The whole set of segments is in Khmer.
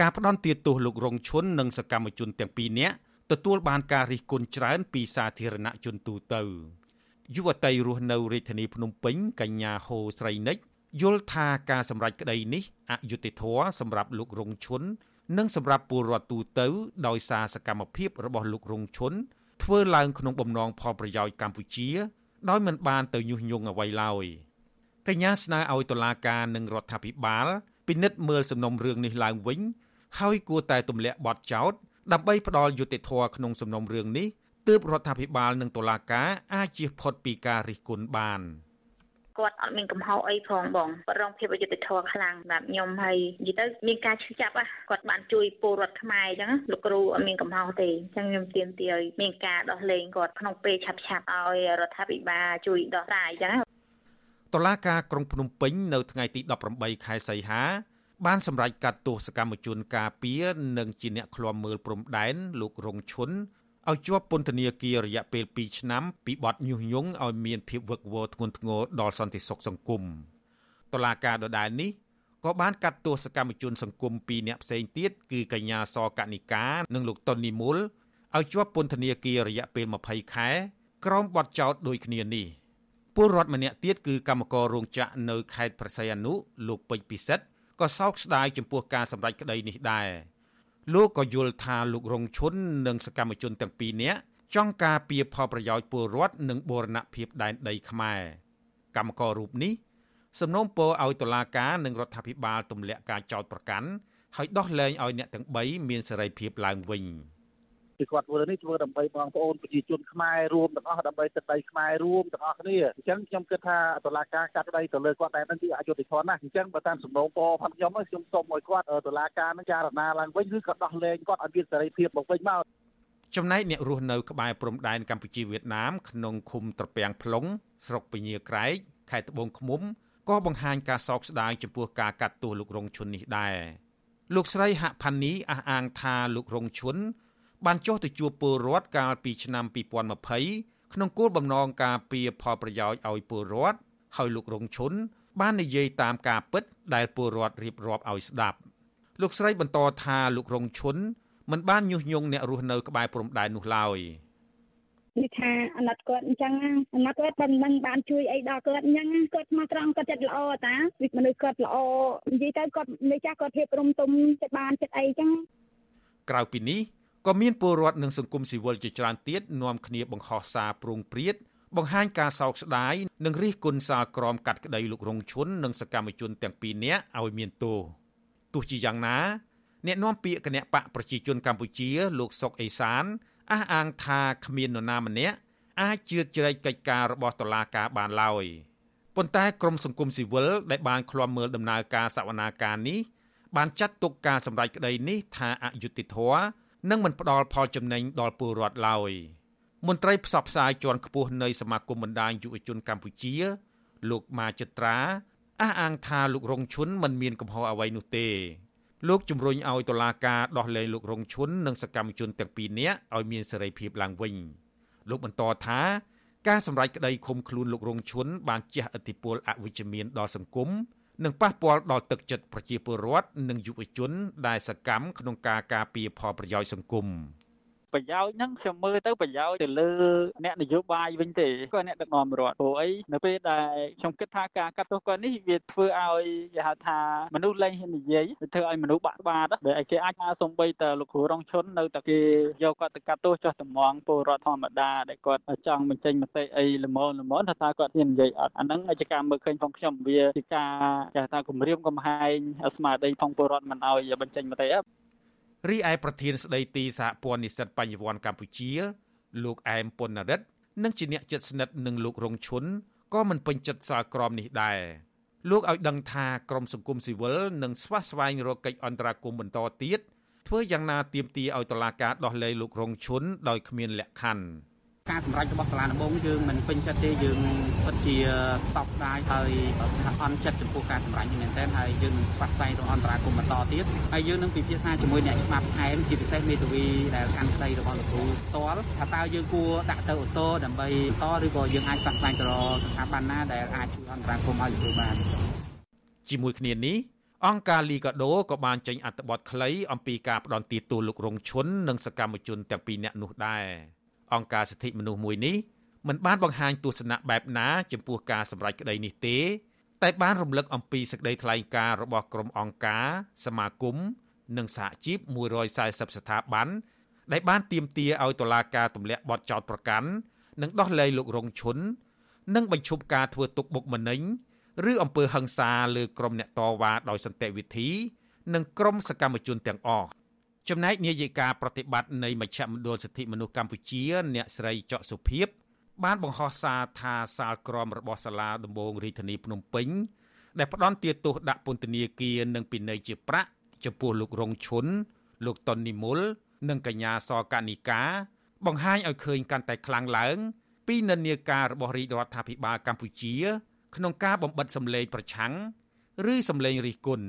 ការផ្ដន់ទាទោសលោករងឈុននិងសកម្មជនទាំងពីរនាក់ទទួលបានការរិះគន់ច្រើនពីសាធារណជនទូទៅយុវតីរស់នៅរាជធានីភ្នំពេញកញ្ញាហូស្រីនិចយល់ថាការសម្រេចក្តីនេះអយុត្តិធម៌សម្រាប់លោករងឈុននិងសម្រាប់ពលរដ្ឋទូទៅ ដោយសារសកម្មភាពរបស់លោករងឈុនធ្វើឡើងក្នុងបំណងផលប្រយោជន៍កម្ពុជា ដោយមិនបានទៅញុះញង់អ្វីឡើយកញ្ញាស្នើឲ្យតុលាការនិងរដ្ឋាភិបាលពិនិត្យមើលសំណុំរឿងនេះឡើងវិញ ហើយគួរតែទម្លាក់បទចោទដើម្បីផ្ដល់យុត្តិធម៌ក្នុងសំណុំរឿងនេះទើបរដ្ឋាភិបាលនិងតុលាការអាចជៀសផុតពីការរិះគន់បានគាត់អត់មានកំហុសអីផងបងគាត់រងភាពអយុត្តិធម៌ខ្លាំងបាទខ្ញុំហើយនិយាយទៅមានការឈឺចាប់គាត់បានជួយពលរដ្ឋខ្មែរអញ្ចឹងលោកគ្រូអត់មានកំហុសទេអញ្ចឹងខ្ញុំទាមទារឲ្យមានការដោះលែងគាត់ក្នុងពេលឆាប់ឆាប់ឲ្យរដ្ឋាភិបាលជួយដោះស្រាយអញ្ចឹងតុលាការក្រុងភ្នំពេញនៅថ្ងៃទី18ខែសីហា បានសម្រេចកាត់ទោសកម្មជនការពារនិងជាអ្នកឃ្លាំមើលព្រំដែនលោករងឈុនឲ្យជាប់ពន្ធនាគាររយៈពេល2ឆ្នាំពីបទញុះញង់ឲ្យមានភាពវឹកវរធ្ងន់ធ្ងរដល់សន្តិសុខសង្គមតុលាការដដែលនេះក៏បានកាត់ទោសកម្មជនសង្គម2នាក់ផ្សេងទៀតគឺកញ្ញាសកនិកានិងលោកតុននីមូលឲ្យជាប់ពន្ធនាគាររយៈពេល20ខែក្រោមបទចោទដូចគ្នានេះពលរដ្ឋម្នាក់ទៀតគឺកម្មកររោងចក្រនៅខេត្តប្រស័យអនុលោកពេជ្រពិសិដ្ឋ ក៏សោកស្ដាយចំពោះការសម្រេចក្តីនេះដែរលោកក៏យល់ថាលោករងឈុននិងសកម្មជនទាំងពីរនាក់ចង់ការពារផលប្រយោជន៍ពលរដ្ឋនិងបូរណភាពដែនដីខ្មែរកម្មកររូបនេះសំណូមពរឲ្យតុលាការនិងរដ្ឋាភិបាលទម្លាក់ការចោទប្រកាន់ហើយដោះលែងឲ្យអ្នកទាំង3មានសេរីភាពឡើងវិញ។ គឺគាត់ធ្វើនេះធ្វើដើម្បីបងប្អូនប្រជាជនខ្មែររួមទាំងអស់ដើម្បីទឹកដីខ្មែររួមទាំងអស់គ្នាអញ្ចឹងខ្ញុំគិតថាតុលាការកាត់ក្តីទៅលើគាត់តែនឹងគឺអយុត្តិធម៌ណាស់អញ្ចឹងបើតាមសំណូមពរផងខ្ញុំខ្ញុំសូមឲ្យគាត់តុលាការនឹងចារណាឡើងវិញឬក៏ដោះលែងគាត់ឲ្យមានសេរីភាពមកវិញមកចំណែកអ្នករស់នៅក្បែរព្រំដែនកម្ពុជាវៀតណាមក្នុងឃុំត្រពាំង plong ស្រុកពញាក្រែកខេត្តត្បូងឃ្មុំក៏បង្ហាញការសោកស្ដាយចំពោះការកាត់ទោសលោករងឈុននេះដែរលោកស្រីហាក់ផានីអះអាងថាលោករងឈុន បានចុះទៅជួបពលរដ្ឋកាលពីឆ្នាំ2020ក្នុងគោលបំណងការពារផលប្រយោជន៍ឲ្យពលរដ្ឋហើយលោករងឈុនបាននិយាយតាមការពិតដែលពលរដ្ឋរៀបរាប់ឲ្យស្ដាប់លោកស្រីបន្តថាលោករងឈុនមិនបានញុះញង់អ្នករស់នៅក្បែរព្រំដែននោះឡើយនិយាយថាអាណិតគាត់អញ្ចឹងអាណិតគាត់មិនមិនបានជួយអីដល់គាត់អញ្ចឹងគាត់មកត្រង់គាត់ចិត្តល្អតាវិមនុស្សគាត់ល្អនិយាយទៅគាត់និយាយចាស់គាត់ភាពរំទុំចិត្តបានចិត្តអីអញ្ចឹងក្រៅពីនេះ ក៏មានពលរដ្ឋនិងសង្គមស៊ីវិលជាច្រើនទៀតនាំគ្នាបង្ហោះសារប្រងព្រាតបង្ហាញការសោកស្ដាយនិងរិះគន់សាលក្រមកាត់ក្តីលោករងឈុននិងសកម្មជនទាំងពីរនាក់ឲ្យមានទោសទោះជាយ៉ាងណាអ្នកនាំពាក្យគណៈបកប្រជាជនកម្ពុជាលោកសុកអេសានអះអាងថាគ្មាននរណាម្នាក់អាចជឿជ្រែកកិច្ចការរបស់តុលាការបានឡើយប៉ុន្តែក្រមសង្គមស៊ីវិលដែលបានឃ្លាំមើលដំណើរការសវនាការនេះបានចាត់ទុកការសម្ដែងក្តីនេះថាអយុត្តិធម៌ និងមិនផ្ដល់ផលចំណេញដល់ពលរដ្ឋឡើយមន្ត្រីផ្សព្វផ្សាយជាន់ខ្ពស់នៃសមាគមបណ្ដាញយុវជនកម្ពុជា លោកម៉ាចិត្រាអះអាងថាលោករងឈុនមិនមានកំហុសអ្វីនោះទេលោកជំរុញឲ្យតុលាការដោះលែងលោករងឈុននិងសកម្មជនទាំងពីរនាក់ឲ្យមានសេរីភាពឡើងវិញលោកបន្តថាការសម្រេចក្តីឃុំខ្លួនលោករងឈុនបានជះឥទ្ធិពលអវិជ្ជមានដល់សង្គម និងប៉ះពាល់ដល់ទឹកចិត្តប្រជាពលរដ្ឋនិងយុវជនដែលសកម្មក្នុងការការពារផលប្រយោជន៍សង្គម។ ប្រយោជន៍ហ្នឹងខ្ញុំមើលទៅប្រយោជន៍ទៅលើអ្នកនយោបាយវិញទេគាត់អ្នកដឹកនាំរដ្ឋព្រោះអីនៅពេលដែលខ្ញុំគិតថាការកាត់ទោសគាត់នេះវាធ្វើឲ្យគេហៅថាមនុស្សលែងហ៊ាននិយាយវាធ្វើឲ្យមនុស្សបាក់ស្បាតដែលគេអាចថាសំបីតលោកគ្រូរងឈុននៅតែគេយកគាត់ទៅកាត់ទោសចោះតម្ងពលរដ្ឋធម្មតាដែលគាត់ចង់បញ្ចេញមតិអីល្មមល្មមថាតើគាត់ហ៊ាននិយាយអត់អាហ្នឹងជាការមើលឃើញផងខ្ញុំវាជាការគេថាគម្រាមកំហែងស្មារតីផងពលរដ្ឋមិនឲ្យបញ្ចេញមតិ រីឯប្រធានស្ដីទីសហព័ន្ធនិស្សិតបញ្ញវន្តកម្ពុជា លោកអែមពុនរិទ្ធនិងជាអ្នកជិតស្និទ្ធនឹងលោករងឈុនក៏មិនពេញចិត្តសាលក្រមនេះដែរលោកឲ្យដឹងថាក្រមសង្គមស៊ីវិលនឹងស្វះស្វែងរកកិច្ចអន្តរាគមន៍បន្តទៀតធ្វើយ៉ាងណាទាមទារឲ្យតុលាការដោះលែងលោករងឈុនដោយគ្មានលក្ខខណ្ឌ ការសម្រេចរបស់សាលាដំបងយើងមិនពេញចិត្តទេយើងពិតជាស្តប់ស្ដាយហើយអន់ចិត្តចំពោះការសម្រេចនេះមែនទែនហើយយើងនឹងផ្សះផ្សាយទៅអន្តរាគមន៍បន្តទៀតហើយយើងនឹងពិភាក្សាជាមួយអ្នកច្បាប់ថែមជាពិសេសមេធាវីដែលកាន់ក្តីរបស់លោកគ្រូផ្ទាល់ថាតើយើងគួរដាក់ទៅអូតូដើម្បីតឬក៏យើងអាចផ្សះផ្សាយទៅរកស្ថាប័នណាដែលអាចជួយអន្តរាគមន៍ឲ្យលោកគ្រូបានជាមួយគ្នានេះអង្គការលីកាដូក៏បានចេញអត្ថបទខ្លីអំពីការផ្ដន់ទាទោសលោករងឈុននិងសកម្មជនទាំងពីរនាក់នោះដែរ អង្គការសិទ្ធិមនុស្សមួយនេះមិនបានបង្ហាញទស្សនៈបែបណាចំពោះការសម្រេចក្តីនេះទេ តែបានរំលឹកអំពីសេចក្តីថ្លែងការណ៍របស់ក្រុមអង្គការសមាគមនិងសហជីព140ស្ថាប័នដែលបានទាមទារឲ្យតុលាការទម្លាក់បទចោទប្រកាន់និងដោះលែងលោករងឈុននិងបញ្ឈប់ការធ្វើទុកបុកម្នេញឬអំពើហិង្សាលើក្រុមអ្នកតវ៉ាដោយសន្តិវិធី និងក្រុមសកម្មជនទាំងអស់ ចំណែកនាយិកាប្រតិបត្តិនៃមជ្ឈមណ្ឌលសិទ្ធិមនុស្សកម្ពុជា អ្នកស្រីចော့សុភាពបានបង្ហោះសារថាសាលក្រមរបស់សាលាដំបងរាជធានីភ្នំពេញដែលផ្ដន់ទាទោសដាក់ពន្ធនាគារនិងពិន័យជាប្រាក់ចំពោះលោករងឈុនលោកតុននិមលនិងកញ្ញាសកនិកា បង្ហាញឲ្យឃើញកាន់តែខ្លាំងឡើង ពីនិន្នាការរបស់រាជរដ្ឋាភិបាលកម្ពុជា ក្នុងការបំបិតសម្លេងប្រឆាំង ឬសម្លេងរិះគន់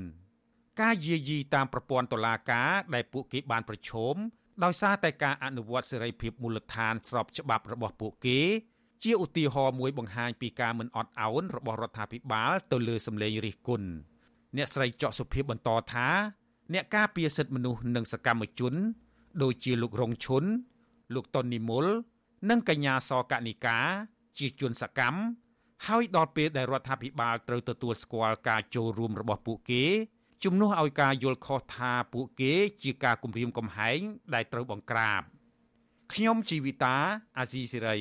ការយាយីតាមប្រព័ន្ធតុលាការដែលពួកគេបានប្រឈមដោយសារតែការអនុវត្តសេរីភាពមូលដ្ឋានស្របច្បាប់របស់ពួកគេ ជាឧទាហរណ៍មួយបង្ហាញពីការមិនអត់ឱនរបស់រដ្ឋាភិបាលទៅលើសម្លេងរិះគន់អ្នកស្រីចော့សុភាពបន្តថា អ្នកការពារសិទ្ធិមនុស្សនិងសកម្មជន ដូចជាលោករងឈុនលោកតុននិមលនិងកញ្ញាសកនិកាជាជនសកម្មហើយដល់ពេលដែលរដ្ឋាភិបាលត្រូវទទួលស្គាល់ការចូលរួមរបស់ពួកគេ ជំនួសឲ្យការយល់ខុសថាពួកគេជាការគំរាមកំហែងដែលត្រូវបង្ក្រាបខ្ញុំជីវិតាអាស៊ីសេរី